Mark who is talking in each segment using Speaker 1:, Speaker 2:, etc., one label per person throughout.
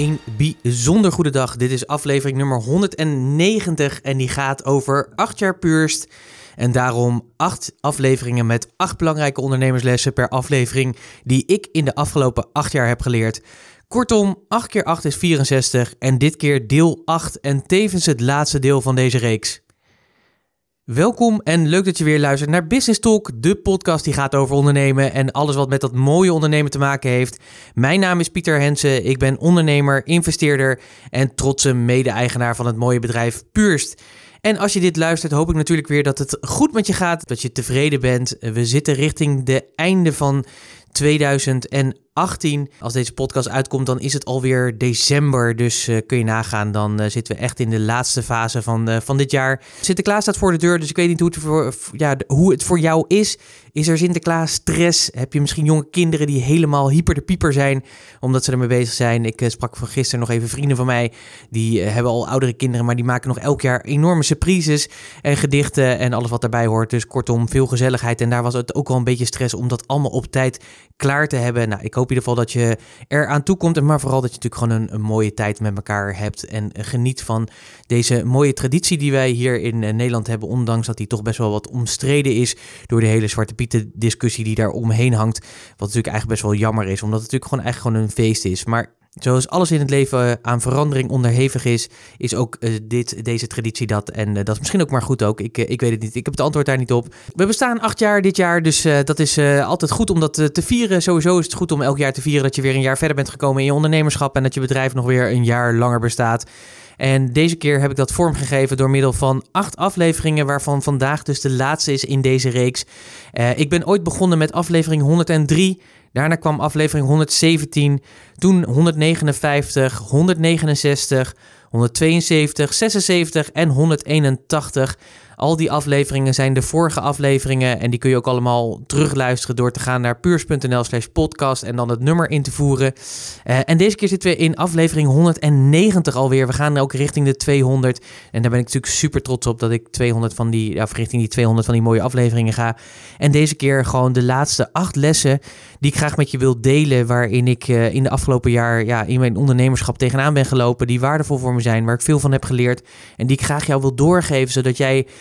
Speaker 1: Een bijzonder goede dag. Dit is aflevering nummer 190 en die gaat over 8 jaar puurst. En daarom acht afleveringen met acht belangrijke ondernemerslessen per aflevering die ik in de afgelopen acht jaar heb geleerd. Kortom, 8 keer 8 is 64 en dit keer deel 8 en tevens het laatste deel van deze reeks. Welkom en leuk dat je weer luistert naar Business Talk, de podcast die gaat over ondernemen en alles wat met dat mooie ondernemen te maken heeft. Mijn naam is Pieter Hensen, ik ben ondernemer, investeerder en trotse mede-eigenaar van het mooie bedrijf Purst. En als je dit luistert, hoop ik natuurlijk weer dat het goed met je gaat, dat je tevreden bent. We zitten richting de einde van 2018. Als deze podcast uitkomt, dan is het alweer december. Dus uh, kun je nagaan, dan uh, zitten we echt in de laatste fase van, uh, van dit jaar. Sinterklaas staat voor de deur, dus ik weet niet hoe het voor, ja, hoe het voor jou is. Is er Sinterklaas stress? Heb je misschien jonge kinderen die helemaal hyper de pieper zijn omdat ze ermee bezig zijn? Ik sprak van gisteren nog even vrienden van mij. Die hebben al oudere kinderen, maar die maken nog elk jaar enorme surprises en gedichten en alles wat daarbij hoort. Dus kortom, veel gezelligheid. En daar was het ook wel een beetje stress om dat allemaal op tijd klaar te hebben. Nou, ik hoop in ieder geval dat je er aan toe komt. Maar vooral dat je natuurlijk gewoon een, mooie tijd met elkaar hebt. En geniet van deze mooie traditie die wij hier in Nederland hebben. Ondanks dat die toch best wel wat omstreden is door de hele Zwarte Pieten discussie die daar omheen hangt. Wat natuurlijk eigenlijk best wel jammer is. Omdat het natuurlijk gewoon eigenlijk gewoon een feest is. Maar Zoals alles in het leven aan verandering onderhevig is, is ook uh, dit, deze traditie dat. En uh, dat is misschien ook maar goed ook. Ik, ik weet het niet. Ik heb het antwoord daar niet op. We bestaan acht jaar dit jaar, dus dat is altijd goed om dat te vieren. Sowieso is het goed om elk jaar te vieren dat je weer een jaar verder bent gekomen in je ondernemerschap en dat je bedrijf nog weer een jaar langer bestaat. En deze keer heb ik dat vormgegeven door middel van acht afleveringen, waarvan vandaag dus de laatste is in deze reeks. ik ben ooit begonnen met aflevering 103. Daarna kwam aflevering 117, toen 159, 169, 172, 76 en 181. Al die afleveringen zijn de vorige afleveringen en die kun je ook allemaal terugluisteren door te gaan naar puurs.nl slash podcast en dan het nummer in te voeren. Uh, en deze keer zitten we in aflevering 190 alweer. We gaan ook richting de 200 en daar ben ik natuurlijk super trots op dat ik 200 van die, ja, richting die 200 van die mooie afleveringen ga. En deze keer gewoon de laatste acht lessen die ik graag met je wil delen, waarin ik uh, in de afgelopen jaar ja, in mijn ondernemerschap tegenaan ben gelopen, die waardevol voor me zijn, waar ik veel van heb geleerd en die ik graag jou wil doorgeven, zodat jij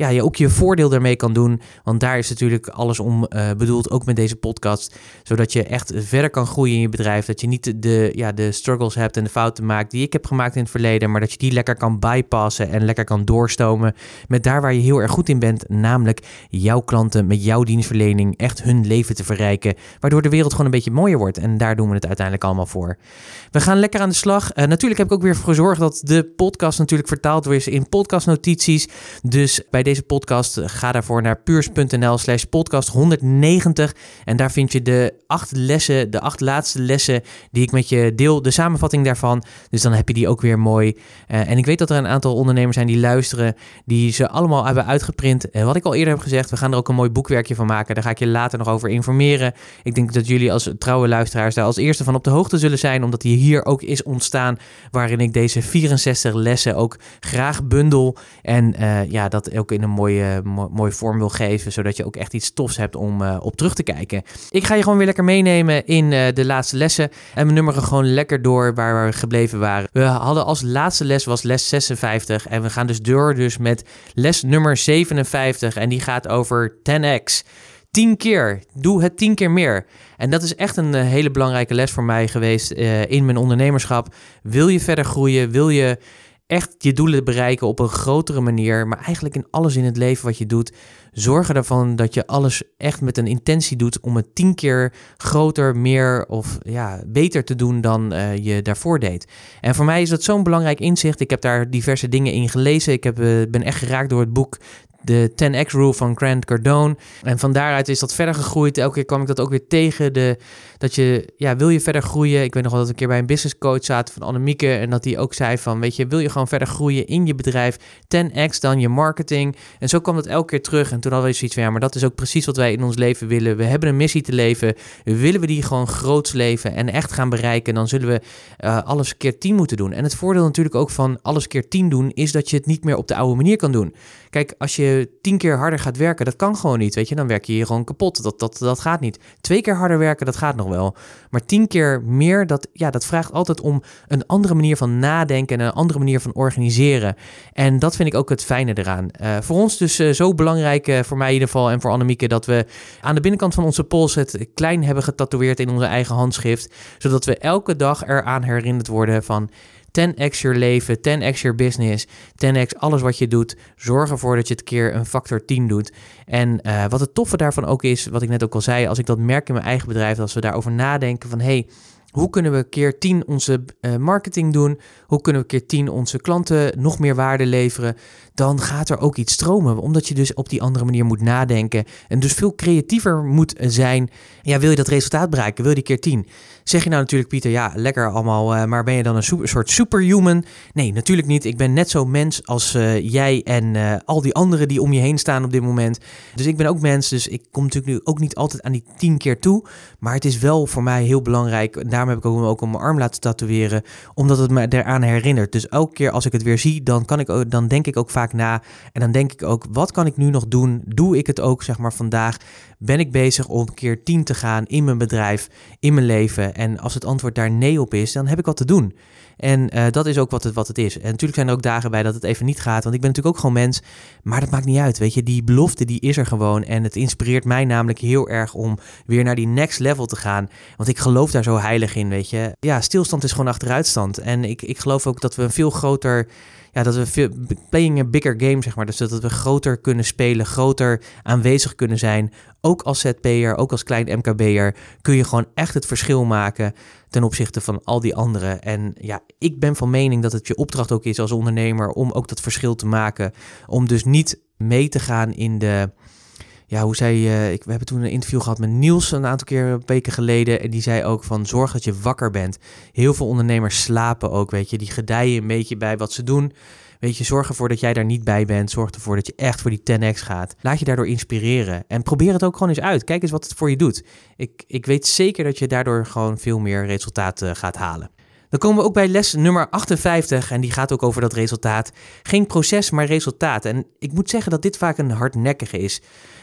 Speaker 1: ja, je ook je voordeel daarmee kan doen. Want daar is natuurlijk alles om uh, bedoeld, ook met deze podcast. Zodat je echt verder kan groeien in je bedrijf. Dat je niet de, ja, de struggles hebt en de fouten maakt die ik heb gemaakt in het verleden. Maar dat je die lekker kan bypassen en lekker kan doorstomen met daar waar je heel erg goed in bent. Namelijk jouw klanten met jouw dienstverlening echt hun leven te verrijken. Waardoor de wereld gewoon een beetje mooier wordt. En daar doen we het uiteindelijk allemaal voor. We gaan lekker aan de slag. Uh, natuurlijk heb ik ook weer gezorgd dat de podcast natuurlijk vertaald wordt in podcastnotities. Dus bij deze podcast, eh, ga daarvoor naar puurs.nl slash podcast 190. En daar vind je de acht lessen, de acht laatste lessen die ik met je deel, de samenvatting daarvan. Dus dan heb je die ook weer mooi. Uh, en ik weet dat er een aantal ondernemers zijn die luisteren, die ze allemaal hebben uitgeprint. Wat ik al eerder heb gezegd, we gaan er ook een mooi boekwerkje van maken. Daar ga ik je later nog over informeren. Ik denk dat jullie als trouwe luisteraars daar als eerste van op de hoogte zullen zijn, omdat die hier ook is ontstaan, waarin ik deze 64 lessen ook graag bundel. En uh, ja, dat ook in een mooie, mooie vorm wil geven, zodat je ook echt iets tofs hebt om uh, op terug te kijken. Ik ga je gewoon weer lekker meenemen in uh, de laatste lessen en we nummeren gewoon lekker door waar we gebleven waren. We hadden als laatste les was les 56 en we gaan dus door dus met les nummer 57 en die gaat over 10x. 10 keer. Doe het 10 keer meer. En dat is echt een uh, hele belangrijke les voor mij geweest in mijn ondernemerschap. Wil je verder groeien? Wil je echt je doelen bereiken op een grotere manier, maar eigenlijk in alles in het leven wat je doet, zorg ervan dat je alles echt met een intentie doet om het tien keer groter, meer of ja, beter te doen dan uh, je daarvoor deed. En voor mij is dat zo'n belangrijk inzicht. Ik heb daar diverse dingen in gelezen. Ik heb, uh, ben echt geraakt door het boek de 10x rule van Grant Cardone. En van daaruit is dat verder gegroeid. Elke keer kwam ik dat ook weer tegen. De, dat je, ja, wil je verder groeien? Ik weet nog wel dat we een keer bij een business coach zaten van Annemieke. En dat die ook zei van, weet je, wil je gewoon verder groeien in je bedrijf? 10x dan je marketing. En zo kwam dat elke keer terug. En toen hadden we zoiets van, ja, maar dat is ook precies wat wij in ons leven willen. We hebben een missie te leven. Willen we die gewoon groots leven en echt gaan bereiken? Dan zullen we uh, alles keer 10 moeten doen. En het voordeel natuurlijk ook van alles keer 10 doen, is dat je het niet meer op de oude manier kan doen. Kijk, als je tien keer harder gaat werken, dat kan gewoon niet. Weet je, dan werk je hier gewoon kapot. Dat, dat, dat gaat niet. Twee keer harder werken, dat gaat nog wel. Maar tien keer meer, dat, ja, dat vraagt altijd om een andere manier van nadenken en een andere manier van organiseren. En dat vind ik ook het fijne eraan. Uh, voor ons dus uh, zo belangrijk, uh, voor mij in ieder geval en voor Annemieke, dat we aan de binnenkant van onze pols het klein hebben getatoeëerd in onze eigen handschrift. Zodat we elke dag eraan herinnerd worden van 10x je leven, 10x je business, 10x alles wat je doet. Zorg ervoor dat je het keer een factor 10 doet. En uh, wat het toffe daarvan ook is, wat ik net ook al zei, als ik dat merk in mijn eigen bedrijf, als we daarover nadenken van hey, hoe kunnen we keer 10 onze uh, marketing doen? Hoe kunnen we keer 10 onze klanten nog meer waarde leveren? Dan gaat er ook iets stromen, omdat je dus op die andere manier moet nadenken en dus veel creatiever moet zijn. Ja, wil je dat resultaat bereiken? Wil je die keer 10? Zeg je nou natuurlijk, Pieter, ja, lekker allemaal, uh, maar ben je dan een soort superhuman? Nee, natuurlijk niet. Ik ben net zo mens als uh, jij en al die anderen die om je heen staan op dit moment. Dus ik ben ook mens, dus ik kom natuurlijk nu ook niet altijd aan die tien keer toe. Maar het is wel voor mij heel belangrijk, en daarom heb ik ook, ook op mijn arm laten tatoeëren, omdat het me eraan herinnert. Dus elke keer als ik het weer zie, dan, kan ik dan denk ik ook vaak na. En dan denk ik ook, wat kan ik nu nog doen? Doe ik het ook, zeg maar, vandaag? Ben ik bezig om keer tien te gaan in mijn bedrijf, in mijn leven? En als het antwoord daar nee op is, dan heb ik wat te doen. En uh, dat is ook wat het, wat het is. En natuurlijk zijn er ook dagen bij dat het even niet gaat. Want ik ben natuurlijk ook gewoon mens. Maar dat maakt niet uit. Weet je, die belofte die is er gewoon. En het inspireert mij namelijk heel erg om weer naar die next level te gaan. Want ik geloof daar zo heilig in. Weet je, ja, stilstand is gewoon achteruitstand. En ik, ik geloof ook dat we een veel groter ja, dat we veel, playing a bigger game, zeg maar. Dus dat we groter kunnen spelen, groter aanwezig kunnen zijn. Ook als ZP'er, ook als klein MKB'er, kun je gewoon echt het verschil maken ten opzichte van al die anderen. En ja, ik ben van mening dat het je opdracht ook is als ondernemer om ook dat verschil te maken. Om dus niet mee te gaan in de ja, hoe zei je, ik, we hebben toen een interview gehad met Niels een aantal keer weken geleden. En die zei ook van zorg dat je wakker bent. Heel veel ondernemers slapen ook, weet je. Die gedijen een beetje bij wat ze doen. Weet je, zorg ervoor dat jij daar niet bij bent. Zorg ervoor dat je echt voor die 10x gaat. Laat je daardoor inspireren. En probeer het ook gewoon eens uit. Kijk eens wat het voor je doet. Ik, ik weet zeker dat je daardoor gewoon veel meer resultaten gaat halen. Dan komen we ook bij les nummer 58 en die gaat ook over dat resultaat. Geen proces, maar resultaat. En ik moet zeggen dat dit vaak een hardnekkige is.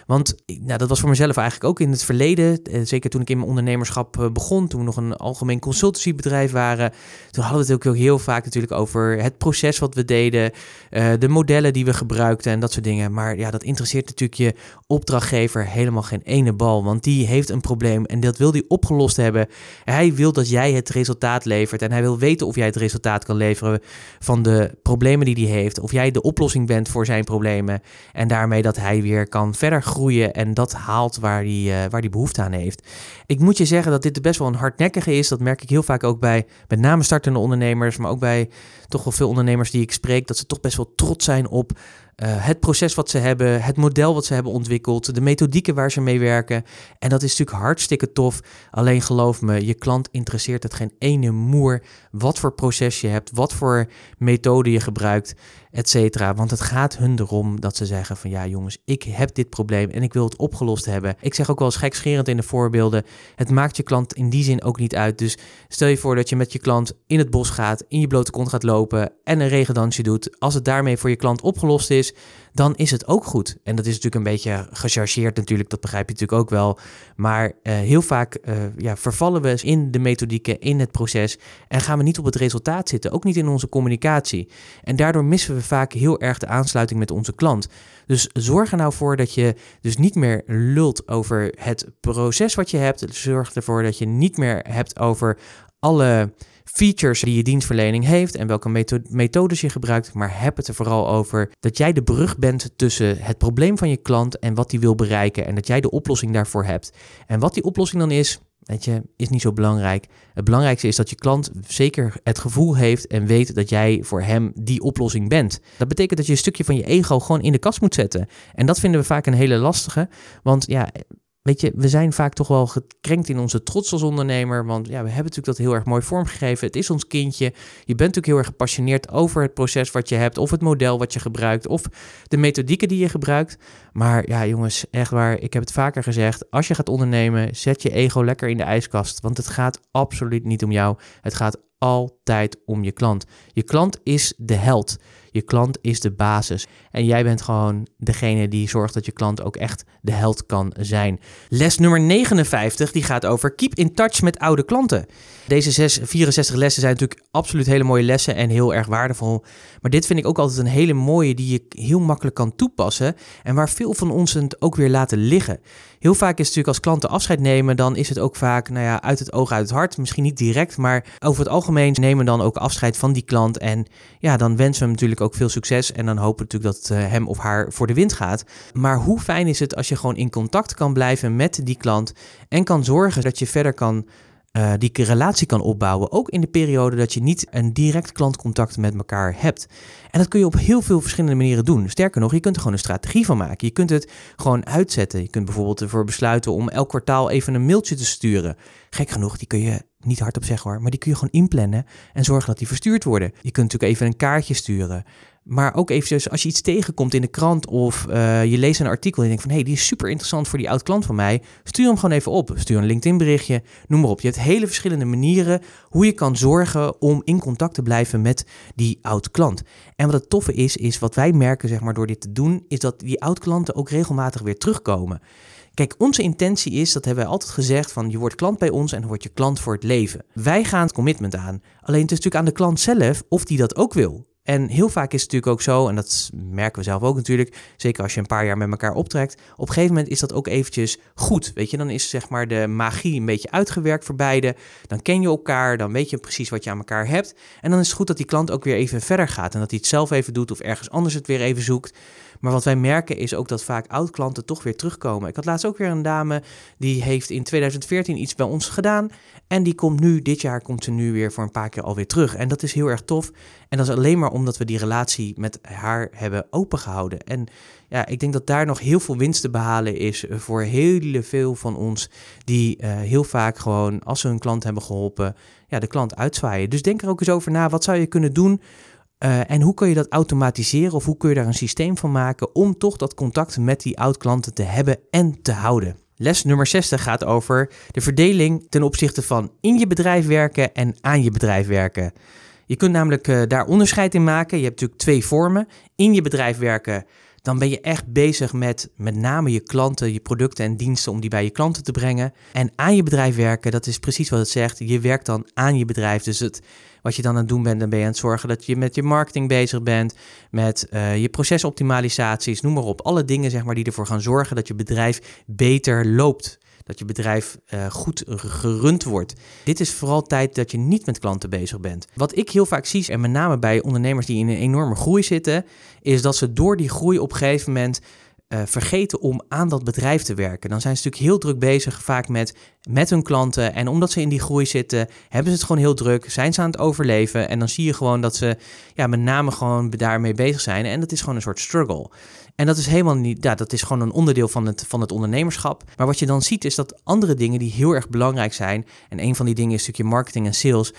Speaker 1: Want nou, dat was voor mezelf eigenlijk ook in het verleden. Eh, zeker toen ik in mijn ondernemerschap eh, begon. Toen we nog een algemeen consultancybedrijf waren. Toen hadden we het ook heel vaak natuurlijk over het proces wat we deden. Uh, de modellen die we gebruikten en dat soort dingen. Maar ja, dat interesseert natuurlijk je opdrachtgever helemaal geen ene bal. Want die heeft een probleem en dat wil die opgelost hebben. Hij wil dat jij het resultaat levert. En hij wil weten of jij het resultaat kan leveren van de problemen die hij heeft. Of jij de oplossing bent voor zijn problemen. En daarmee dat hij weer kan verder groeien en dat haalt waar die, uh, waar die behoefte aan heeft. Ik moet je zeggen dat dit best wel een hardnekkige is. Dat merk ik heel vaak ook bij met name startende ondernemers, maar ook bij toch wel veel ondernemers die ik spreek, dat ze toch best wel trots zijn op uh, het proces wat ze hebben, het model wat ze hebben ontwikkeld, de methodieken waar ze mee werken. En dat is natuurlijk hartstikke tof. Alleen geloof me, je klant interesseert het geen ene moer wat voor proces je hebt, wat voor methode je gebruikt, et cetera. Want het gaat hun erom dat ze zeggen van ja jongens, ik heb dit probleem en ik wil het opgelost hebben. Ik zeg ook wel eens gekscherend in de voorbeelden, het maakt je klant in die zin ook niet uit. Dus stel je voor dat je met je klant in het bos gaat, in je blote kont gaat lopen en een regendansje doet. Als het daarmee voor je klant opgelost is, dan is het ook goed. En dat is natuurlijk een beetje gechargeerd natuurlijk, dat begrijp je natuurlijk ook wel. Maar uh, heel vaak uh, ja, vervallen we in de methodieken, in het proces en gaan we niet op het resultaat zitten, ook niet in onze communicatie. En daardoor missen we vaak heel erg de aansluiting met onze klant. Dus zorg er nou voor dat je dus niet meer lult over het proces wat je hebt. Zorg ervoor dat je niet meer hebt over alle features die je dienstverlening heeft en welke methodes je gebruikt, maar heb het er vooral over dat jij de brug bent tussen het probleem van je klant en wat die wil bereiken en dat jij de oplossing daarvoor hebt. En wat die oplossing dan is, weet je, is niet zo belangrijk. Het belangrijkste is dat je klant zeker het gevoel heeft en weet dat jij voor hem die oplossing bent. Dat betekent dat je een stukje van je ego gewoon in de kast moet zetten. En dat vinden we vaak een hele lastige, want ja, Weet je, we zijn vaak toch wel gekrenkt in onze trots als ondernemer. Want ja, we hebben natuurlijk dat heel erg mooi vormgegeven. Het is ons kindje. Je bent natuurlijk heel erg gepassioneerd over het proces wat je hebt. Of het model wat je gebruikt. Of de methodieken die je gebruikt. Maar ja, jongens, echt waar. Ik heb het vaker gezegd. Als je gaat ondernemen, zet je ego lekker in de ijskast. Want het gaat absoluut niet om jou. Het gaat altijd om je klant. Je klant is de held. Je klant is de basis. En jij bent gewoon degene die zorgt dat je klant ook echt de held kan zijn. Les nummer 59 die gaat over keep in touch met oude klanten. Deze 6, 64 lessen zijn natuurlijk absoluut hele mooie lessen en heel erg waardevol. Maar dit vind ik ook altijd een hele mooie die je heel makkelijk kan toepassen. En waar veel van ons het ook weer laten liggen. Heel vaak is het natuurlijk als klanten afscheid nemen, dan is het ook vaak nou ja, uit het oog, uit het hart. Misschien niet direct, maar over het algemeen nemen dan ook afscheid van die klant. En ja, dan wensen we hem natuurlijk ook veel succes. En dan hopen natuurlijk dat het eh, hem of haar voor de wind gaat. Maar hoe fijn is het als je gewoon in contact kan blijven met die klant en kan zorgen dat je verder kan uh, die relatie kan opbouwen. Ook in de periode dat je niet een direct klantcontact met elkaar hebt. En dat kun je op heel veel verschillende manieren doen. Sterker nog, je kunt er gewoon een strategie van maken. Je kunt het gewoon uitzetten. Je kunt bijvoorbeeld ervoor besluiten om elk kwartaal even een mailtje te sturen. Gek genoeg, die kun je niet hardop zeggen hoor, maar die kun je gewoon inplannen en zorgen dat die verstuurd worden. Je kunt natuurlijk even een kaartje sturen. Maar ook eventjes als je iets tegenkomt in de krant of uh, je leest een artikel en je denkt van hé, hey, die is super interessant voor die oud klant van mij. Stuur hem gewoon even op. Stuur een LinkedIn berichtje, noem maar op. Je hebt hele verschillende manieren hoe je kan zorgen om in contact te blijven met die oud klant. En wat het toffe is, is wat wij merken zeg maar door dit te doen, is dat die oud klanten ook regelmatig weer terugkomen. Kijk, onze intentie is, dat hebben wij altijd gezegd, van je wordt klant bij ons en dan word je klant voor het leven. Wij gaan het commitment aan. Alleen het is natuurlijk aan de klant zelf of die dat ook wil. En heel vaak is het natuurlijk ook zo, en dat merken we zelf ook natuurlijk, zeker als je een paar jaar met elkaar optrekt, op een gegeven moment is dat ook eventjes goed. Weet je, dan is zeg maar de magie een beetje uitgewerkt voor beide. Dan ken je elkaar, dan weet je precies wat je aan elkaar hebt. En dan is het goed dat die klant ook weer even verder gaat en dat hij het zelf even doet of ergens anders het weer even zoekt. Maar wat wij merken is ook dat vaak oud-klanten toch weer terugkomen. Ik had laatst ook weer een dame die heeft in 2014 iets bij ons gedaan. En die komt nu, dit jaar komt ze nu weer voor een paar keer alweer terug. En dat is heel erg tof. En dat is alleen maar omdat we die relatie met haar hebben opengehouden. En ja, ik denk dat daar nog heel veel winst te behalen is voor heel veel van ons. Die uh, heel vaak gewoon, als ze hun klant hebben geholpen, ja, de klant uitzwaaien. Dus denk er ook eens over na. Wat zou je kunnen doen uh, en hoe kun je dat automatiseren of hoe kun je daar een systeem van maken om toch dat contact met die oud-klanten te hebben en te houden? Les nummer 60 gaat over de verdeling ten opzichte van in je bedrijf werken en aan je bedrijf werken. Je kunt namelijk uh, daar onderscheid in maken. Je hebt natuurlijk twee vormen. In je bedrijf werken, dan ben je echt bezig met met name je klanten, je producten en diensten om die bij je klanten te brengen. En aan je bedrijf werken, dat is precies wat het zegt. Je werkt dan aan je bedrijf. Dus het wat je dan aan het doen bent, dan ben je aan het zorgen dat je met je marketing bezig bent, met uh, je procesoptimalisaties, noem maar op. Alle dingen zeg maar, die ervoor gaan zorgen dat je bedrijf beter loopt. Dat je bedrijf uh, goed gerund wordt. Dit is vooral tijd dat je niet met klanten bezig bent. Wat ik heel vaak zie, en met name bij ondernemers die in een enorme groei zitten, is dat ze door die groei op een gegeven moment uh, vergeten om aan dat bedrijf te werken. Dan zijn ze natuurlijk heel druk bezig, vaak met, met hun klanten. En omdat ze in die groei zitten, hebben ze het gewoon heel druk. Zijn ze aan het overleven. En dan zie je gewoon dat ze ja, met name gewoon daarmee bezig zijn. En dat is gewoon een soort struggle. En dat is helemaal niet, ja, dat is gewoon een onderdeel van het, van het ondernemerschap. Maar wat je dan ziet is dat andere dingen die heel erg belangrijk zijn. En een van die dingen is een stukje marketing en sales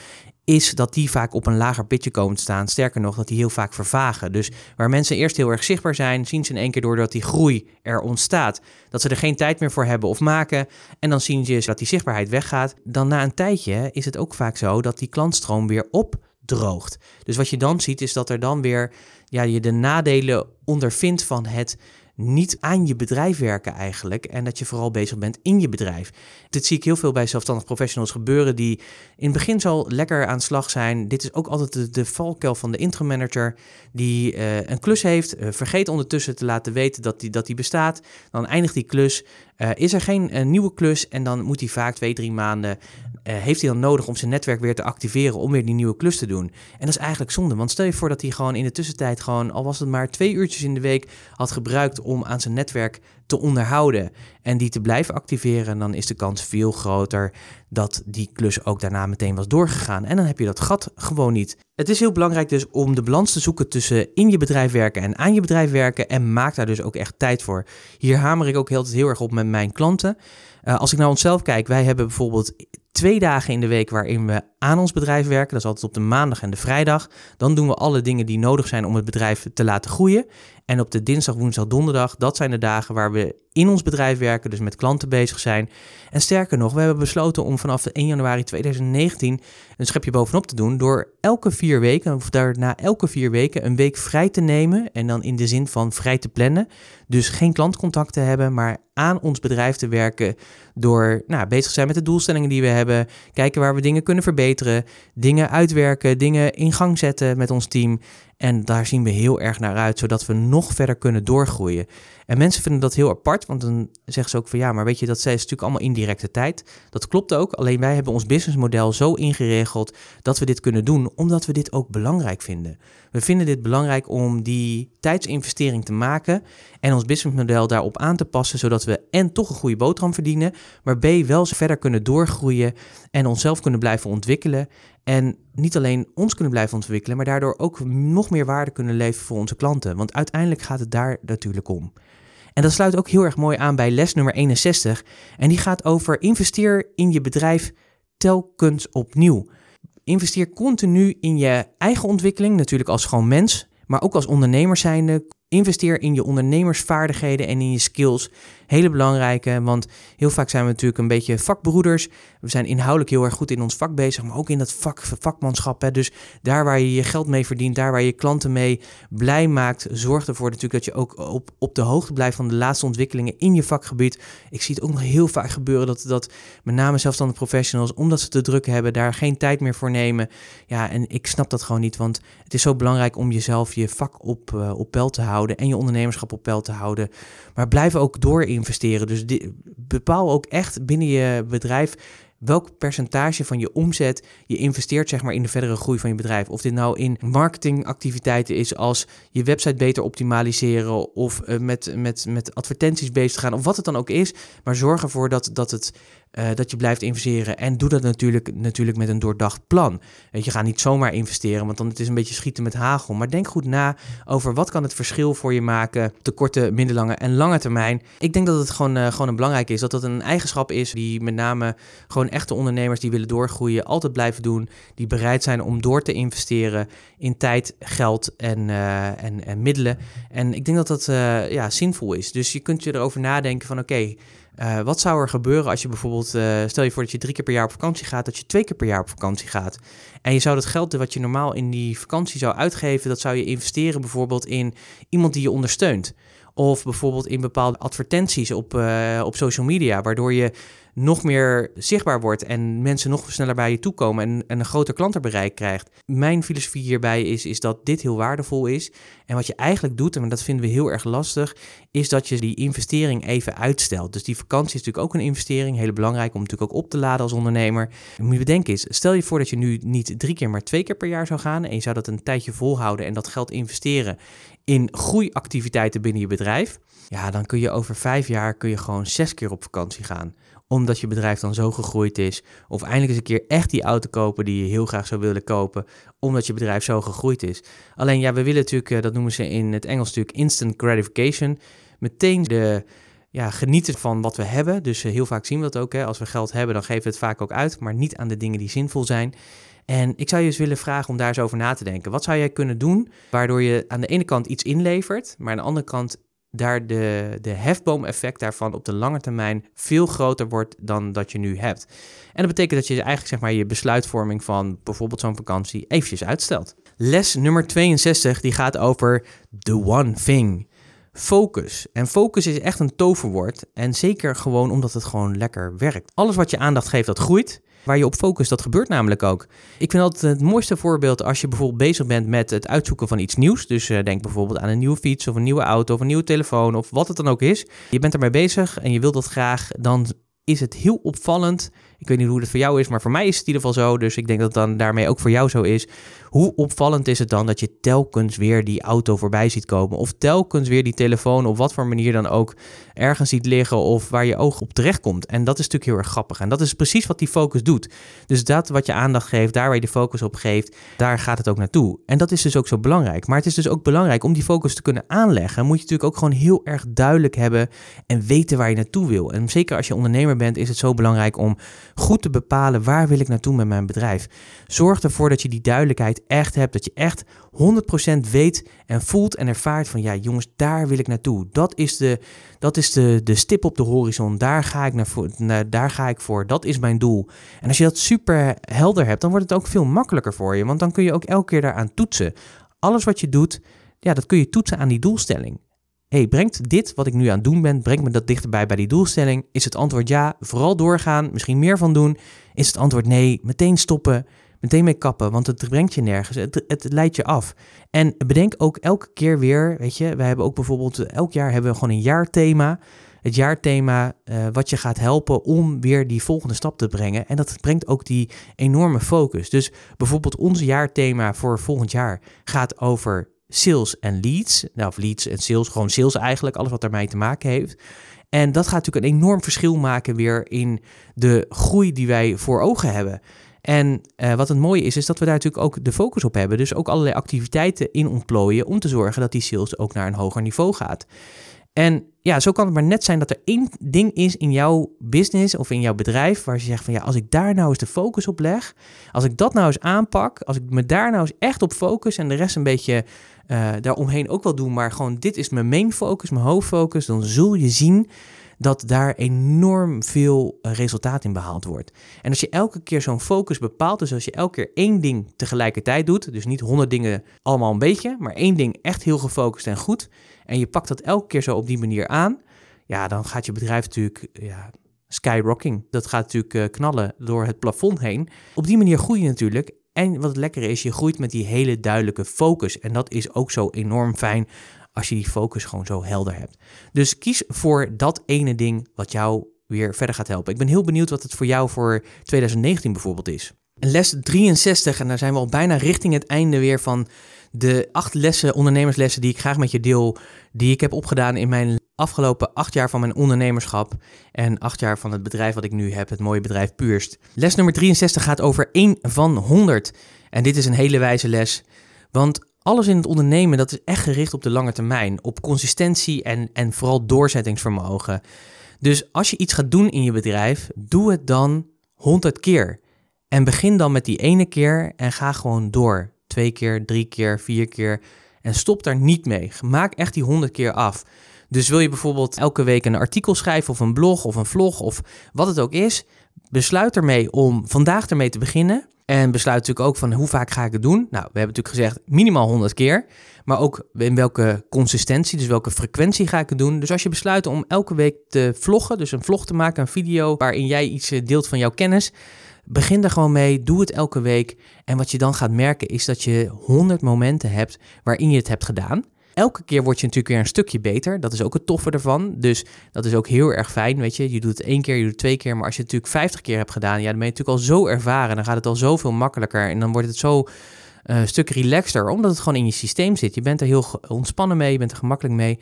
Speaker 1: is dat die vaak op een lager pitje komen te staan. Sterker nog, dat die heel vaak vervagen. Dus waar mensen eerst heel erg zichtbaar zijn, zien ze in één keer doordat die groei er ontstaat, dat ze er geen tijd meer voor hebben of maken. En dan zien ze dat die zichtbaarheid weggaat. Dan na een tijdje is het ook vaak zo dat die klantstroom weer opdroogt. Dus wat je dan ziet is dat er dan weer ja, je de nadelen ondervindt van het niet aan je bedrijf werken eigenlijk. En dat je vooral bezig bent in je bedrijf. Dit zie ik heel veel bij zelfstandig professionals gebeuren die in het begin zo lekker aan slag zijn. Dit is ook altijd de, valkuil van de intro-manager die uh, een klus heeft. Uh, vergeet ondertussen te laten weten dat die, dat die bestaat. Dan eindigt die klus. Uh, is er geen nieuwe klus en dan moet hij vaak twee, drie maanden uh, heeft hij dan nodig om zijn netwerk weer te activeren om weer die nieuwe klus te doen. En dat is eigenlijk zonde, want stel je voor dat hij gewoon in de tussentijd gewoon, al was het maar twee uurtjes in de week, had gebruikt om aan zijn netwerk te onderhouden en die te blijven activeren, dan is de kans veel groter dat die klus ook daarna meteen was doorgegaan. En dan heb je dat gat gewoon niet. Het is heel belangrijk dus om de balans te zoeken tussen in je bedrijf werken en aan je bedrijf werken. En maak daar dus ook echt tijd voor. Hier hamer ik ook heel, heel erg op met mijn klanten. Uh, als ik naar onszelf kijk, wij hebben bijvoorbeeld twee dagen in de week waarin we aan ons bedrijf werken. Dat is altijd op de maandag en de vrijdag. Dan doen we alle dingen die nodig zijn om het bedrijf te laten groeien. En op de dinsdag, woensdag, donderdag, dat zijn de dagen waar we in ons bedrijf werken, dus met klanten bezig zijn. En sterker nog, we hebben besloten om vanaf de 1 januari 2019 een schepje bovenop te doen door elke vier weken, of daarna elke vier weken, een week vrij te nemen. En dan in de zin van vrij te plannen. Dus geen klantcontact te hebben, maar aan ons bedrijf te werken door nou, bezig zijn met de doelstellingen die we hebben. Kijken waar we dingen kunnen verbeteren, dingen uitwerken, dingen in gang zetten met ons team. En daar zien we heel erg naar uit, zodat we nog verder kunnen doorgroeien. En mensen vinden dat heel apart, want dan zeggen ze ook van ja, maar weet je, dat is natuurlijk allemaal indirecte tijd. Dat klopt ook, alleen wij hebben ons businessmodel zo ingeregeld dat we dit kunnen doen, omdat we dit ook belangrijk vinden. We vinden dit belangrijk om die tijdsinvestering te maken en ons businessmodel daarop aan te passen, zodat we en toch een goede boterham verdienen, maar B wel verder kunnen doorgroeien en onszelf kunnen blijven ontwikkelen. En niet alleen ons kunnen blijven ontwikkelen, maar daardoor ook nog meer waarde kunnen leveren voor onze klanten. Want uiteindelijk gaat het daar natuurlijk om. En dat sluit ook heel erg mooi aan bij les nummer 61. En die gaat over investeer in je bedrijf telkens opnieuw. Investeer continu in je eigen ontwikkeling, natuurlijk als gewoon mens, maar ook als ondernemer zijnde. Investeer in je ondernemersvaardigheden en in je skills. Hele belangrijke, want heel vaak zijn we natuurlijk een beetje vakbroeders. We zijn inhoudelijk heel erg goed in ons vak bezig, maar ook in dat vak, vakmanschap. Hè. Dus daar waar je je geld mee verdient, daar waar je klanten mee blij maakt, zorg ervoor natuurlijk dat je ook op, op de hoogte blijft van de laatste ontwikkelingen in je vakgebied. Ik zie het ook nog heel vaak gebeuren dat, dat met name zelfstandige professionals, omdat ze te druk hebben, daar geen tijd meer voor nemen. Ja, en ik snap dat gewoon niet, want het is zo belangrijk om jezelf je vak op, uh, op peil te houden en je ondernemerschap op peil te houden. Maar blijf ook door investeren. Dus bepaal ook echt binnen je bedrijf welk percentage van je omzet je investeert zeg maar, in de verdere groei van je bedrijf. Of dit nou in marketingactiviteiten is als je website beter optimaliseren of uh, met, met, met advertenties bezig te gaan of wat het dan ook is. Maar zorg ervoor dat, dat het uh, dat je blijft investeren. En doe dat natuurlijk, natuurlijk met een doordacht plan. Je, ga niet zomaar investeren, want dan het is een beetje schieten met hagel. Maar denk goed na over wat kan het verschil voor je maken op de korte, middellange en lange termijn. Ik denk dat het gewoon, uh, gewoon een belangrijk is. Dat dat een eigenschap is die met name gewoon echte ondernemers die willen doorgroeien altijd blijven doen. Die bereid zijn om door te investeren in tijd, geld en, en, en middelen. En ik denk dat dat ja, zinvol is. Dus je kunt je erover nadenken van oké, uh, wat zou er gebeuren als je bijvoorbeeld, uh, stel je voor dat je drie keer per jaar op vakantie gaat, dat je twee keer per jaar op vakantie gaat. En je zou dat geld wat je normaal in die vakantie zou uitgeven, dat zou je investeren bijvoorbeeld in iemand die je ondersteunt. Of bijvoorbeeld in bepaalde advertenties op, uh, op social media, waardoor je nog meer zichtbaar wordt en mensen nog sneller bij je toekomen en, en een groter klantenbereik krijgt. Mijn filosofie hierbij is, is dat dit heel waardevol is. En wat je eigenlijk doet, en dat vinden we heel erg lastig, is dat je die investering even uitstelt. Dus die vakantie is natuurlijk ook een investering, heel belangrijk om natuurlijk ook op te laden als ondernemer. Moet je bedenken is, stel je voor dat je nu niet drie keer, maar twee keer per jaar zou gaan en je zou dat een tijdje volhouden en dat geld investeren in groeiactiviteiten binnen je bedrijf. Ja, dan kun je over vijf jaar kun je gewoon zes keer op vakantie gaan omdat je bedrijf dan zo gegroeid is. Of eindelijk eens een keer echt die auto kopen die je heel graag zou willen kopen, omdat je bedrijf zo gegroeid is. Alleen ja, we willen natuurlijk, eh, dat noemen ze in het Engels natuurlijk instant gratification, meteen de ja, genieten van wat we hebben. Dus eh, heel vaak zien we dat ook. Hè. Als we geld hebben, dan geven we het vaak ook uit, maar niet aan de dingen die zinvol zijn. En ik zou je eens willen vragen om daar eens over na te denken. Wat zou jij kunnen doen waardoor je aan de ene kant iets inlevert, maar aan de andere kant daar de, de hefboom-effect daarvan op de lange termijn veel groter wordt dan dat je nu hebt. En dat betekent dat je eigenlijk zeg maar, je besluitvorming van bijvoorbeeld zo'n vakantie eventjes uitstelt. Les nummer 62 die gaat over the one thing. Focus. En focus is echt een toverwoord. En zeker gewoon omdat het gewoon lekker werkt. Alles wat je aandacht geeft, dat groeit waar je op focust. Dat gebeurt namelijk ook. Ik vind altijd het mooiste voorbeeld als je bijvoorbeeld bezig bent met het uitzoeken van iets nieuws. Dus uh, denk bijvoorbeeld aan een nieuwe fiets of een nieuwe auto of een nieuwe telefoon of wat het dan ook is. Je bent ermee bezig en je wilt dat graag. Dan is het heel opvallend Ik weet niet hoe het voor jou is, maar voor mij is het in ieder geval zo. Dus ik denk dat het dan daarmee ook voor jou zo is. Hoe opvallend is het dan dat je telkens weer die auto voorbij ziet komen? Of telkens weer die telefoon op wat voor manier dan ook ergens ziet liggen of waar je oog op terecht komt. En dat is natuurlijk heel erg grappig. En dat is precies wat die focus doet. Dus dat wat je aandacht geeft, daar waar je de focus op geeft, daar gaat het ook naartoe. En dat is dus ook zo belangrijk. Maar het is dus ook belangrijk om die focus te kunnen aanleggen. Moet je natuurlijk ook gewoon heel erg duidelijk hebben en weten waar je naartoe wil. En zeker als je ondernemer bent, is het zo belangrijk om goed te bepalen waar wil ik naartoe met mijn bedrijf. Zorg ervoor dat je die duidelijkheid echt hebt, dat je echt 100% weet en voelt en ervaart van ja jongens, daar wil ik naartoe. Dat is de, dat is de, de stip op de horizon. Daar ga, ik naar, daar ga ik voor. Dat is mijn doel. En als je dat super helder hebt, dan wordt het ook veel makkelijker voor je. Want dan kun je ook elke keer daaraan toetsen. Alles wat je doet, ja, dat kun je toetsen aan die doelstelling. hey, brengt dit wat ik nu aan het doen ben, brengt me dat dichterbij bij die doelstelling? Is het antwoord ja, vooral doorgaan, misschien meer van doen? Is het antwoord nee, meteen stoppen? Meteen mee kappen, want het brengt je nergens. Het, het leidt je af. En bedenk ook elke keer weer, weet je, we hebben ook bijvoorbeeld, elk jaar hebben we gewoon een jaarthema. Het jaarthema uh, wat je gaat helpen om weer die volgende stap te brengen. En dat brengt ook die enorme focus. Dus bijvoorbeeld ons jaarthema voor volgend jaar gaat over sales en leads. Nou, of leads en sales, gewoon sales eigenlijk, alles wat daarmee te maken heeft. En dat gaat natuurlijk een enorm verschil maken weer in de groei die wij voor ogen hebben. En uh, wat het mooie is, is dat we daar natuurlijk ook de focus op hebben. Dus ook allerlei activiteiten in ontplooien om te zorgen dat die sales ook naar een hoger niveau gaat. En ja, zo kan het maar net zijn dat er één ding is in jouw business of in jouw bedrijf waar je zegt van ja, als ik daar nou eens de focus op leg, als ik dat nou eens aanpak, als ik me daar nou eens echt op focus en de rest een beetje uh, daaromheen ook wel doe, maar gewoon dit is mijn main focus, mijn hoofdfocus, dan zul je zien dat daar enorm veel eh, resultaat in behaald wordt. En als je elke keer zo'n focus bepaalt, dus als je elke keer één ding tegelijkertijd doet, dus niet honderd dingen allemaal een beetje, maar één ding echt heel gefocust en goed, en je pakt dat elke keer zo op die manier aan, ja, dan gaat je bedrijf natuurlijk ja, skyrocking. Dat gaat natuurlijk uh, knallen door het plafond heen. Op die manier groei je natuurlijk. En wat het lekker is, je groeit met die hele duidelijke focus. En dat is ook zo enorm fijn als je die focus gewoon zo helder hebt. Dus kies voor dat ene ding wat jou weer verder gaat helpen. Ik ben heel benieuwd wat het voor jou voor 2019 bijvoorbeeld is. Les 63, en daar zijn we al bijna richting het einde weer van de acht lessen, ondernemerslessen die ik graag met je deel, die ik heb opgedaan in mijn afgelopen acht jaar van mijn ondernemerschap en acht jaar van het bedrijf wat ik nu heb, het mooie bedrijf Puurst. Les nummer 63 gaat over 1 van 100. En dit is een hele wijze les, want alles in het ondernemen, dat is echt gericht op de lange termijn. Op consistentie en, en vooral doorzettingsvermogen. Dus als je iets gaat doen in je bedrijf, doe het dan 100 keer. En begin dan met die ene keer en ga gewoon door. Twee keer, drie keer, vier keer. En stop daar niet mee. Maak echt die 100 keer af. Dus wil je bijvoorbeeld elke week een artikel schrijven of een blog of een vlog of wat het ook is, besluit ermee om vandaag ermee te beginnen. En besluit natuurlijk ook van hoe vaak ga ik het doen. Nou, we hebben natuurlijk gezegd minimaal 100 keer. Maar ook in welke consistentie, dus welke frequentie ga ik het doen. Dus als je besluit om elke week te vloggen, dus een vlog te maken, een video waarin jij iets eh, deelt van jouw kennis. Begin er gewoon mee, doe het elke week. En wat je dan gaat merken is dat je 100 momenten hebt waarin je het hebt gedaan elke keer word je natuurlijk weer een stukje beter. Dat is ook het toffe ervan. Dus dat is ook heel erg fijn, weet je. Je doet het één keer, je doet het twee keer. Maar als je het natuurlijk 50 keer hebt gedaan, ja, dan ben je natuurlijk al zo ervaren. Dan gaat het al zoveel makkelijker. En dan wordt het zo uh, een stuk relaxter, omdat het gewoon in je systeem zit. Je bent er heel ontspannen mee, je bent er gemakkelijk mee.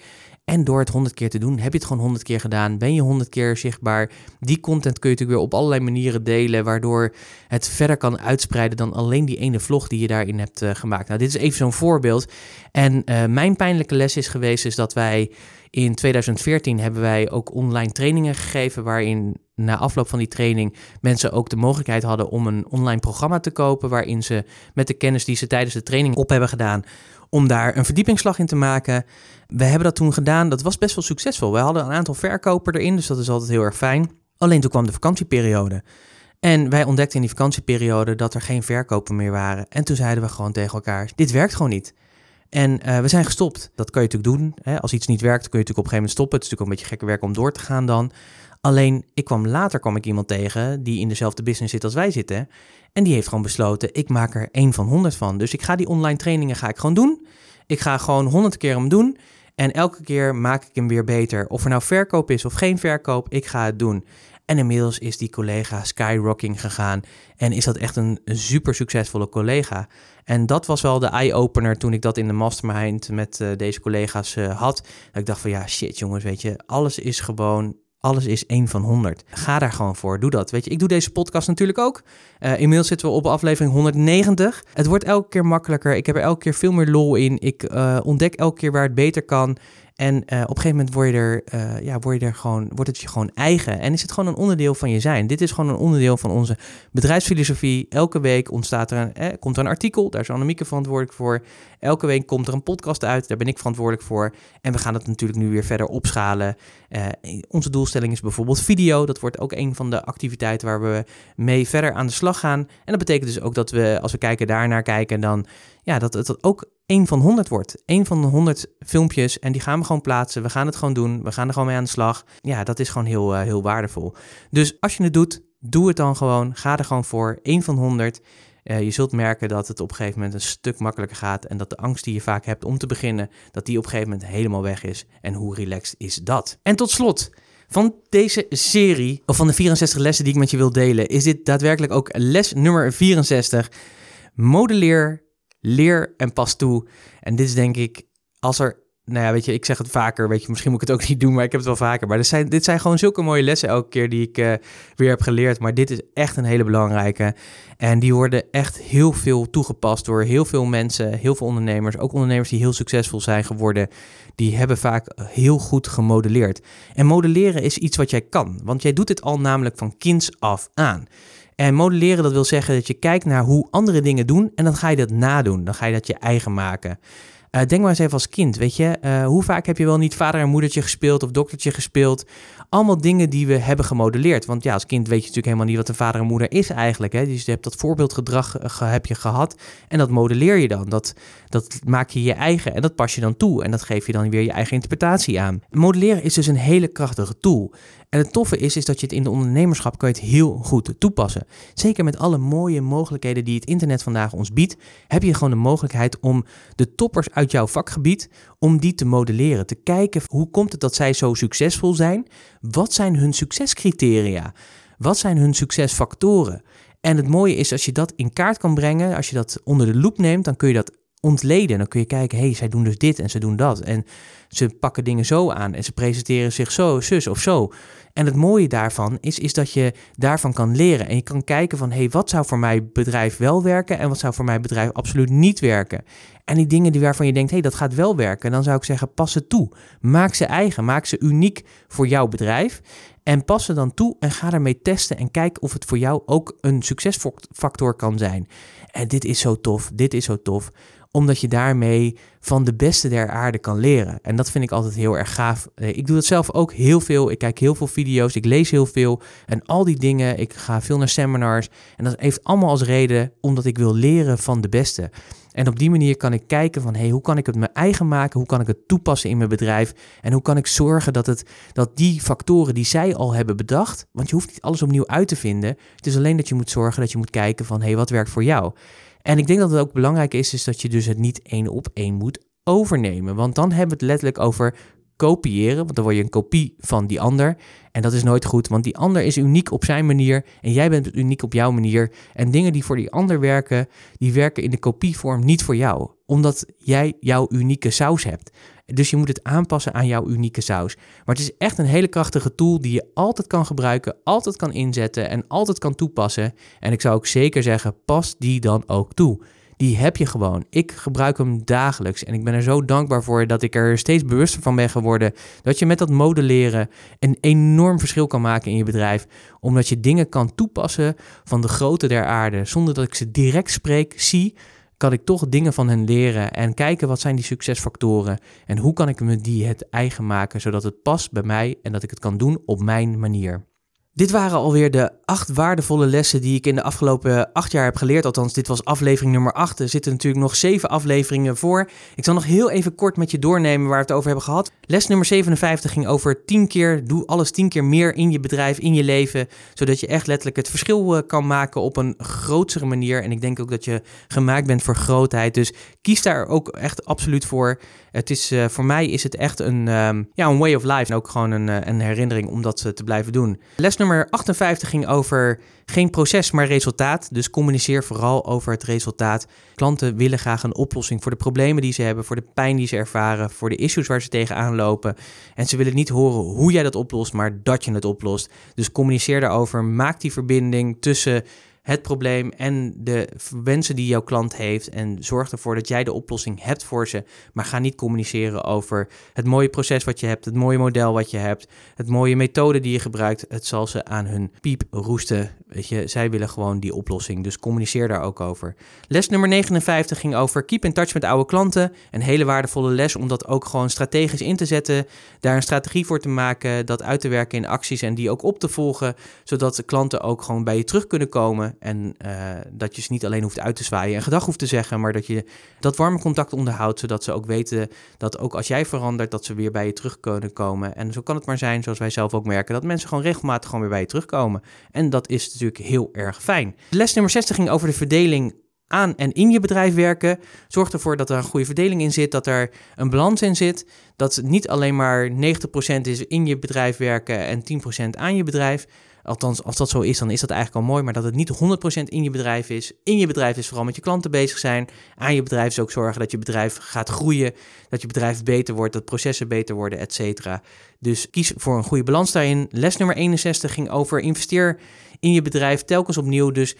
Speaker 1: En door het honderd keer te doen, heb je het gewoon honderd keer gedaan. Ben je honderd keer zichtbaar. Die content kun je natuurlijk weer op allerlei manieren delen, waardoor het verder kan uitspreiden dan alleen die ene vlog die je daarin hebt uh, gemaakt. Nou, dit is even zo'n voorbeeld. En uh, mijn pijnlijke les is geweest is dat wij in 2014 hebben wij ook online trainingen gegeven waarin na afloop van die training mensen ook de mogelijkheid hadden om een online programma te kopen waarin ze met de kennis die ze tijdens de training op hebben gedaan om daar een verdiepingsslag in te maken. We hebben dat toen gedaan. Dat was best wel succesvol. We hadden een aantal verkoper erin, dus dat is altijd heel erg fijn. Alleen toen kwam de vakantieperiode. En wij ontdekten in die vakantieperiode dat er geen verkopen meer waren. En toen zeiden we gewoon tegen elkaar: dit werkt gewoon niet. En uh, we zijn gestopt. Dat kan je natuurlijk doen. Hè? Als iets niet werkt, kun je natuurlijk op een gegeven moment stoppen. Het is natuurlijk een beetje gekke werk om door te gaan dan. Alleen, ik kwam later kwam ik iemand tegen die in dezelfde business zit als wij zitten. En die heeft gewoon besloten, ik maak er één van honderd van. Dus ik ga die online trainingen ga ik gewoon doen. Ik ga gewoon honderd keer hem doen. En elke keer maak ik hem weer beter. Of er nou verkoop is of geen verkoop, ik ga het doen. En inmiddels is die collega skyrocking gegaan en is dat echt een super succesvolle collega. En dat was wel de eye-opener toen ik dat in de mastermind met uh, deze collega's uh, had. Dat ik dacht van ja, shit jongens, weet je, alles is gewoon alles is 1 van 100. Ga daar gewoon voor. Doe dat. Weet je, ik doe deze podcast natuurlijk ook. Uh, inmiddels zitten we op aflevering 190. Het wordt elke keer makkelijker. Ik heb er elke keer veel meer lol in. Ik uh, ontdek elke keer waar het beter kan. En uh, op een gegeven moment word je er, uh, ja, word je er gewoon, wordt het je gewoon eigen. En is het gewoon een onderdeel van je zijn. Dit is gewoon een onderdeel van onze bedrijfsfilosofie. Elke week ontstaat er een, eh, komt er een artikel, daar is Annemieke verantwoordelijk voor. Elke week komt er een podcast uit, daar ben ik verantwoordelijk voor. En we gaan het natuurlijk nu weer verder opschalen. Onze doelstelling is bijvoorbeeld video. Dat wordt ook een van de activiteiten waar we mee verder aan de slag gaan. En dat betekent dus ook dat we, als we kijken daarnaar kijken, dan ja, dat het ook één van 100 wordt. Eén van de 100 filmpjes en die gaan we gewoon plaatsen. We gaan het gewoon doen. We gaan er gewoon mee aan de slag. Ja, dat is gewoon heel, uh, heel waardevol. Dus als je het doet, doe het dan gewoon. Ga er gewoon voor. Eén van 100. Uh, je zult merken dat het op een gegeven moment een stuk makkelijker gaat. En dat de angst die je vaak hebt om te beginnen, dat die op een gegeven moment helemaal weg is. En hoe relaxed is dat? En tot slot. Van deze serie, of van de 64 lessen die ik met je wil delen, is dit daadwerkelijk ook les nummer 64. Modelleer leer en pas toe. En dit is denk ik, als er, nou ja, weet je, ik zeg het vaker, weet je, misschien moet ik het ook niet doen, maar ik heb het wel vaker. Maar dit zijn, dit zijn gewoon zulke mooie lessen elke keer die ik uh, weer heb geleerd. Maar dit is echt een hele belangrijke. En die worden echt heel veel toegepast door heel veel mensen, heel veel ondernemers. Ook ondernemers die heel succesvol zijn geworden. Die hebben vaak heel goed gemodelleerd. En modelleren is iets wat jij kan, want jij doet dit al namelijk van kinds af aan. En modelleren, dat wil zeggen dat je kijkt naar hoe andere dingen doen en dan ga je dat nadoen. Dan ga je dat je eigen maken. Uh, denk maar eens even als kind, weet je. Uh, hoe vaak heb je wel niet vader en moedertje gespeeld of doktertje gespeeld? Allemaal dingen die we hebben gemodelleerd. Want ja, als kind weet je natuurlijk helemaal niet wat een vader en moeder is eigenlijk. Hè? Dus je hebt dat voorbeeldgedrag uh, heb je gehad en dat modelleer je dan. Dat, dat maak je je eigen en dat pas je dan toe. En dat geef je dan weer je eigen interpretatie aan. Modelleren is dus een hele krachtige tool. En het toffe is, is dat je het in de ondernemerschap kan je het heel goed toepassen. Zeker met alle mooie mogelijkheden die het internet vandaag ons biedt, heb je gewoon de mogelijkheid om de toppers uit jouw vakgebied, om die te modelleren. Te kijken hoe komt het dat zij zo succesvol zijn? Wat zijn hun succescriteria? Wat zijn hun succesfactoren? En het mooie is als je dat in kaart kan brengen, als je dat onder de loep neemt, dan kun je dat ontleden. Dan kun je kijken, hé, hey, zij doen dus dit en ze doen dat. En ze pakken dingen zo aan en ze presenteren zich zo, zus of zo. En het mooie daarvan is, is dat je daarvan kan leren. En je kan kijken van, hé, hey, wat zou voor mijn bedrijf wel werken en wat zou voor mijn bedrijf absoluut niet werken. En die dingen die waarvan je denkt, hé, hey, dat gaat wel werken, dan zou ik zeggen, pas ze toe. Maak ze eigen, maak ze uniek voor jouw bedrijf. En pas ze dan toe en ga ermee testen en kijk of het voor jou ook een succesfactor kan zijn. En dit is zo tof, dit is zo tof omdat je daarmee van de beste der aarde kan leren. En dat vind ik altijd heel erg gaaf. Eh, ik doe dat zelf ook heel veel. Ik kijk heel veel video's, ik lees heel veel. En al die dingen, ik ga veel naar seminars. En dat heeft allemaal als reden omdat ik wil leren van de beste. En op die manier kan ik kijken van, hey, hoe kan ik het mijn eigen maken? Hoe kan ik het toepassen in mijn bedrijf? En hoe kan ik zorgen dat, het, dat die factoren die zij al hebben bedacht, want je hoeft niet alles opnieuw uit te vinden. Het is alleen dat je moet zorgen dat je moet kijken van, hey, wat werkt voor jou? En ik denk dat het ook belangrijk is, is dat je dus het niet één op één moet overnemen. Want dan hebben we het letterlijk over kopiëren, want dan word je een kopie van die ander. En dat is nooit goed, want die ander is uniek op zijn manier en jij bent uniek op jouw manier. En dingen die voor die ander werken, die werken in de kopievorm niet voor jou, omdat jij jouw unieke saus hebt. Dus je moet het aanpassen aan jouw unieke saus. Maar het is echt een hele krachtige tool die je altijd kan gebruiken, altijd kan inzetten en altijd kan toepassen. En ik zou ook zeker zeggen, pas die dan ook toe. Die heb je gewoon. Ik gebruik hem dagelijks en ik ben er zo dankbaar voor dat ik er steeds bewuster van ben geworden dat je met dat modelleren een enorm verschil kan maken in je bedrijf, omdat je dingen kan toepassen van de grootte der aarde zonder dat ik ze direct spreek, zie kan ik toch dingen van hen leren en kijken wat zijn die succesfactoren en hoe kan ik me die het eigen maken zodat het past bij mij en dat ik het kan doen op mijn manier. Dit waren alweer de acht waardevolle lessen die ik in de afgelopen acht jaar heb geleerd. Althans, dit was aflevering nummer acht. Er zitten natuurlijk nog zeven afleveringen voor. Ik zal nog heel even kort met je doornemen waar we het over hebben gehad. Les nummer 57 ging over tien keer, doe alles tien keer meer in je bedrijf, in je leven. Zodat je echt letterlijk het verschil eh, kan maken op een grotere manier. En ik denk ook dat je gemaakt bent voor grootheid. Dus kies daar ook echt absoluut voor. Het is, uh, voor mij is het echt een, um, ja, een way of life. En ook gewoon een, uh, een herinnering om dat te blijven doen. Les nummer 58 ging over geen proces, maar resultaat. Dus communiceer vooral over het resultaat. Klanten willen graag een oplossing voor de problemen die ze hebben, voor de pijn die ze ervaren, voor de issues waar ze tegenaan lopen. En ze willen niet horen hoe jij dat oplost, maar dat je het oplost. Dus communiceer daarover. Maak die verbinding tussen het probleem en de wensen die jouw klant heeft. En zorg ervoor dat jij de oplossing hebt voor ze. Maar ga niet communiceren over het mooie proces wat je hebt, het mooie model wat je hebt, het mooie methode die je gebruikt. Het zal ze aan hun piep roesten. Weet je, zij willen gewoon die oplossing. Dus communiceer daar ook over. Les nummer 59 ging over keep in touch met oude klanten. Een hele waardevolle les om dat ook gewoon strategisch in te zetten. Daar een strategie voor te maken, dat uit te werken in acties en die ook op te volgen. Zodat de klanten ook gewoon bij je terug kunnen komen. En uh, dat je ze niet alleen hoeft uit te zwaaien en gedag hoeft te zeggen, maar dat je dat warme contact onderhoudt, zodat ze ook weten dat ook als jij verandert, dat ze weer bij je terug kunnen komen. En zo kan het maar zijn, zoals wij zelf ook merken, dat mensen gewoon regelmatig gewoon weer bij je terugkomen. En dat is natuurlijk heel erg fijn. Les nummer 60 ging over de verdeling aan en in je bedrijf werken. Zorg ervoor dat er een goede verdeling in zit, dat er een balans in zit. Dat het niet alleen maar 90% is in je bedrijf werken en 10% aan je bedrijf. Althans, als dat zo is, dan is dat eigenlijk al mooi. Maar dat het niet 100% in je bedrijf is. In je bedrijf is vooral met je klanten bezig zijn. Aan je bedrijf is ook zorgen dat je bedrijf gaat groeien. Dat je bedrijf beter wordt, dat processen beter worden, et cetera. Dus kies voor een goede balans daarin. Les nummer 61 ging over investeer in je bedrijf telkens opnieuw. Dus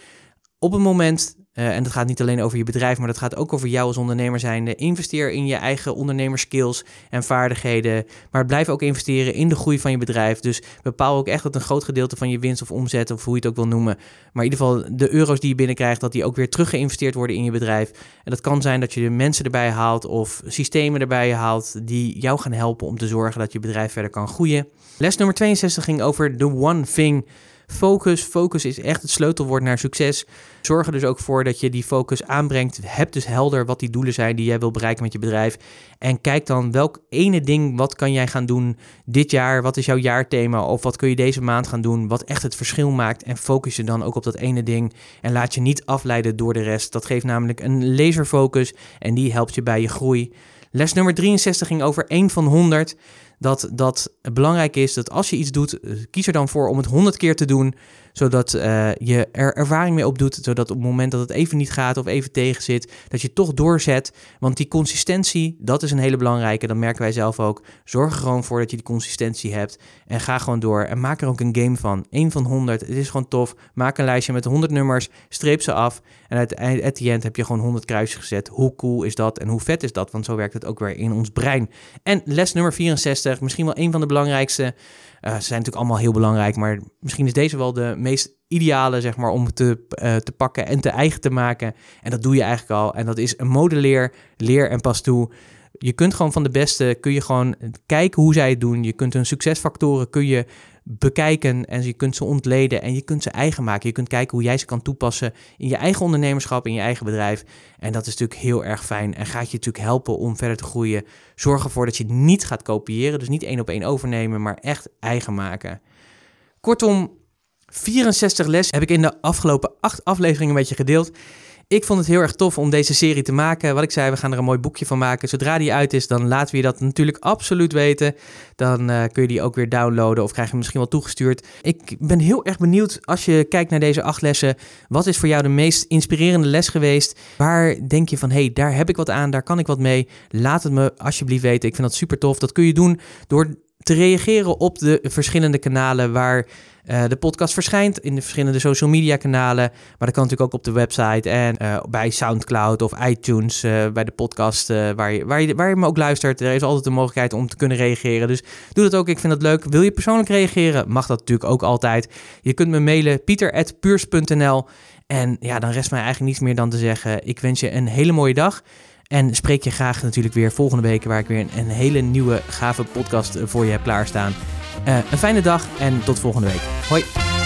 Speaker 1: op het moment uh, en dat gaat niet alleen over je bedrijf, maar dat gaat ook over jou als ondernemer zijnde. Investeer in je eigen ondernemerskills en vaardigheden. Maar blijf ook investeren in de groei van je bedrijf. Dus bepaal ook echt dat een groot gedeelte van je winst of omzet, of hoe je het ook wil noemen. Maar in ieder geval de euro's die je binnenkrijgt, dat die ook weer terug geïnvesteerd worden in je bedrijf. En dat kan zijn dat je de mensen erbij haalt of systemen erbij haalt die jou gaan helpen om te zorgen dat je bedrijf verder kan groeien. Les nummer 62 ging over the one thing Focus. Focus is echt het sleutelwoord naar succes. Zorg er dus ook voor dat je die focus aanbrengt. Heb dus helder wat die doelen zijn die jij wil bereiken met je bedrijf. En kijk dan welk ene ding, wat kan jij gaan doen dit jaar? Wat is jouw jaarthema? Of wat kun je deze maand gaan doen? Wat echt het verschil maakt. En focus je dan ook op dat ene ding. En laat je niet afleiden door de rest. Dat geeft namelijk een laserfocus en die helpt je bij je groei. Les nummer 63 ging over 1 van 100 dat dat belangrijk is dat als je iets doet, eh, kies er dan voor om het honderd keer te doen, zodat uh, je er ervaring mee opdoet, zodat op het moment dat het even niet gaat of even tegen zit, dat je toch doorzet. Want die consistentie, dat is een hele belangrijke, dat merken wij zelf ook. Zorg er gewoon voor dat je die consistentie hebt en ga gewoon door en maak er ook een game van. 1 van 100, het is gewoon tof. Maak een lijstje met 100 nummers, streep ze af en at the end heb je gewoon 100 kruisjes gezet. Hoe cool is dat en hoe vet is dat? Want zo werkt het ook weer in ons brein. En les nummer 64, misschien wel een van de belangrijkste. Uh, ze zijn natuurlijk allemaal heel belangrijk, maar misschien is deze wel de meest ideale, zeg maar, om te, uh, te pakken en te eigen te maken. En dat doe je eigenlijk al. En dat is een modelleer, leer en pas toe. Je kunt gewoon van de beste, kun je gewoon kijken hoe zij het doen. Je kunt hun succesfactoren, kun je bekijken en je kunt ze ontleden en je kunt ze eigen maken. Je kunt kijken hoe jij ze kan toepassen in je eigen ondernemerschap, in je eigen bedrijf. En dat is natuurlijk heel erg fijn en gaat je natuurlijk helpen om verder te groeien. Zorg ervoor dat je niet gaat kopiëren, dus niet één op één overnemen, maar echt eigen maken. Kortom, 64 les heb ik in de afgelopen acht afleveringen met je gedeeld. Ik vond het heel erg tof om deze serie te maken. Wat ik zei, we gaan er een mooi boekje van maken. Zodra die uit is, dan laten we je dat natuurlijk absoluut weten. Dan uh, kun je die ook weer downloaden of krijg je misschien wel toegestuurd. Ik ben heel erg benieuwd als je kijkt naar deze acht lessen. Wat is voor jou de meest inspirerende les geweest? Waar denk je van, hé, hey, daar heb ik wat aan, daar kan ik wat mee? Laat het me alsjeblieft weten. Ik vind dat super tof. Dat kun je doen door te reageren op de verschillende kanalen waar uh, de podcast verschijnt in de verschillende social media kanalen. Maar dat kan natuurlijk ook op de website en uh, bij Soundcloud of iTunes, uh, bij de podcast waar, je, waar, je, waar je me ook luistert. Er is altijd de mogelijkheid om te kunnen reageren. Dus doe dat ook, ik vind dat leuk. Wil je persoonlijk reageren? Mag dat natuurlijk ook altijd. Je kunt me mailen pieter.puurs.nl en ja, dan rest mij eigenlijk niets meer dan te zeggen, ik wens je een hele mooie dag. En spreek je graag natuurlijk weer volgende week, waar ik weer een, hele nieuwe gave podcast voor je heb klaarstaan. Uh, een fijne dag en tot volgende week. Hoi!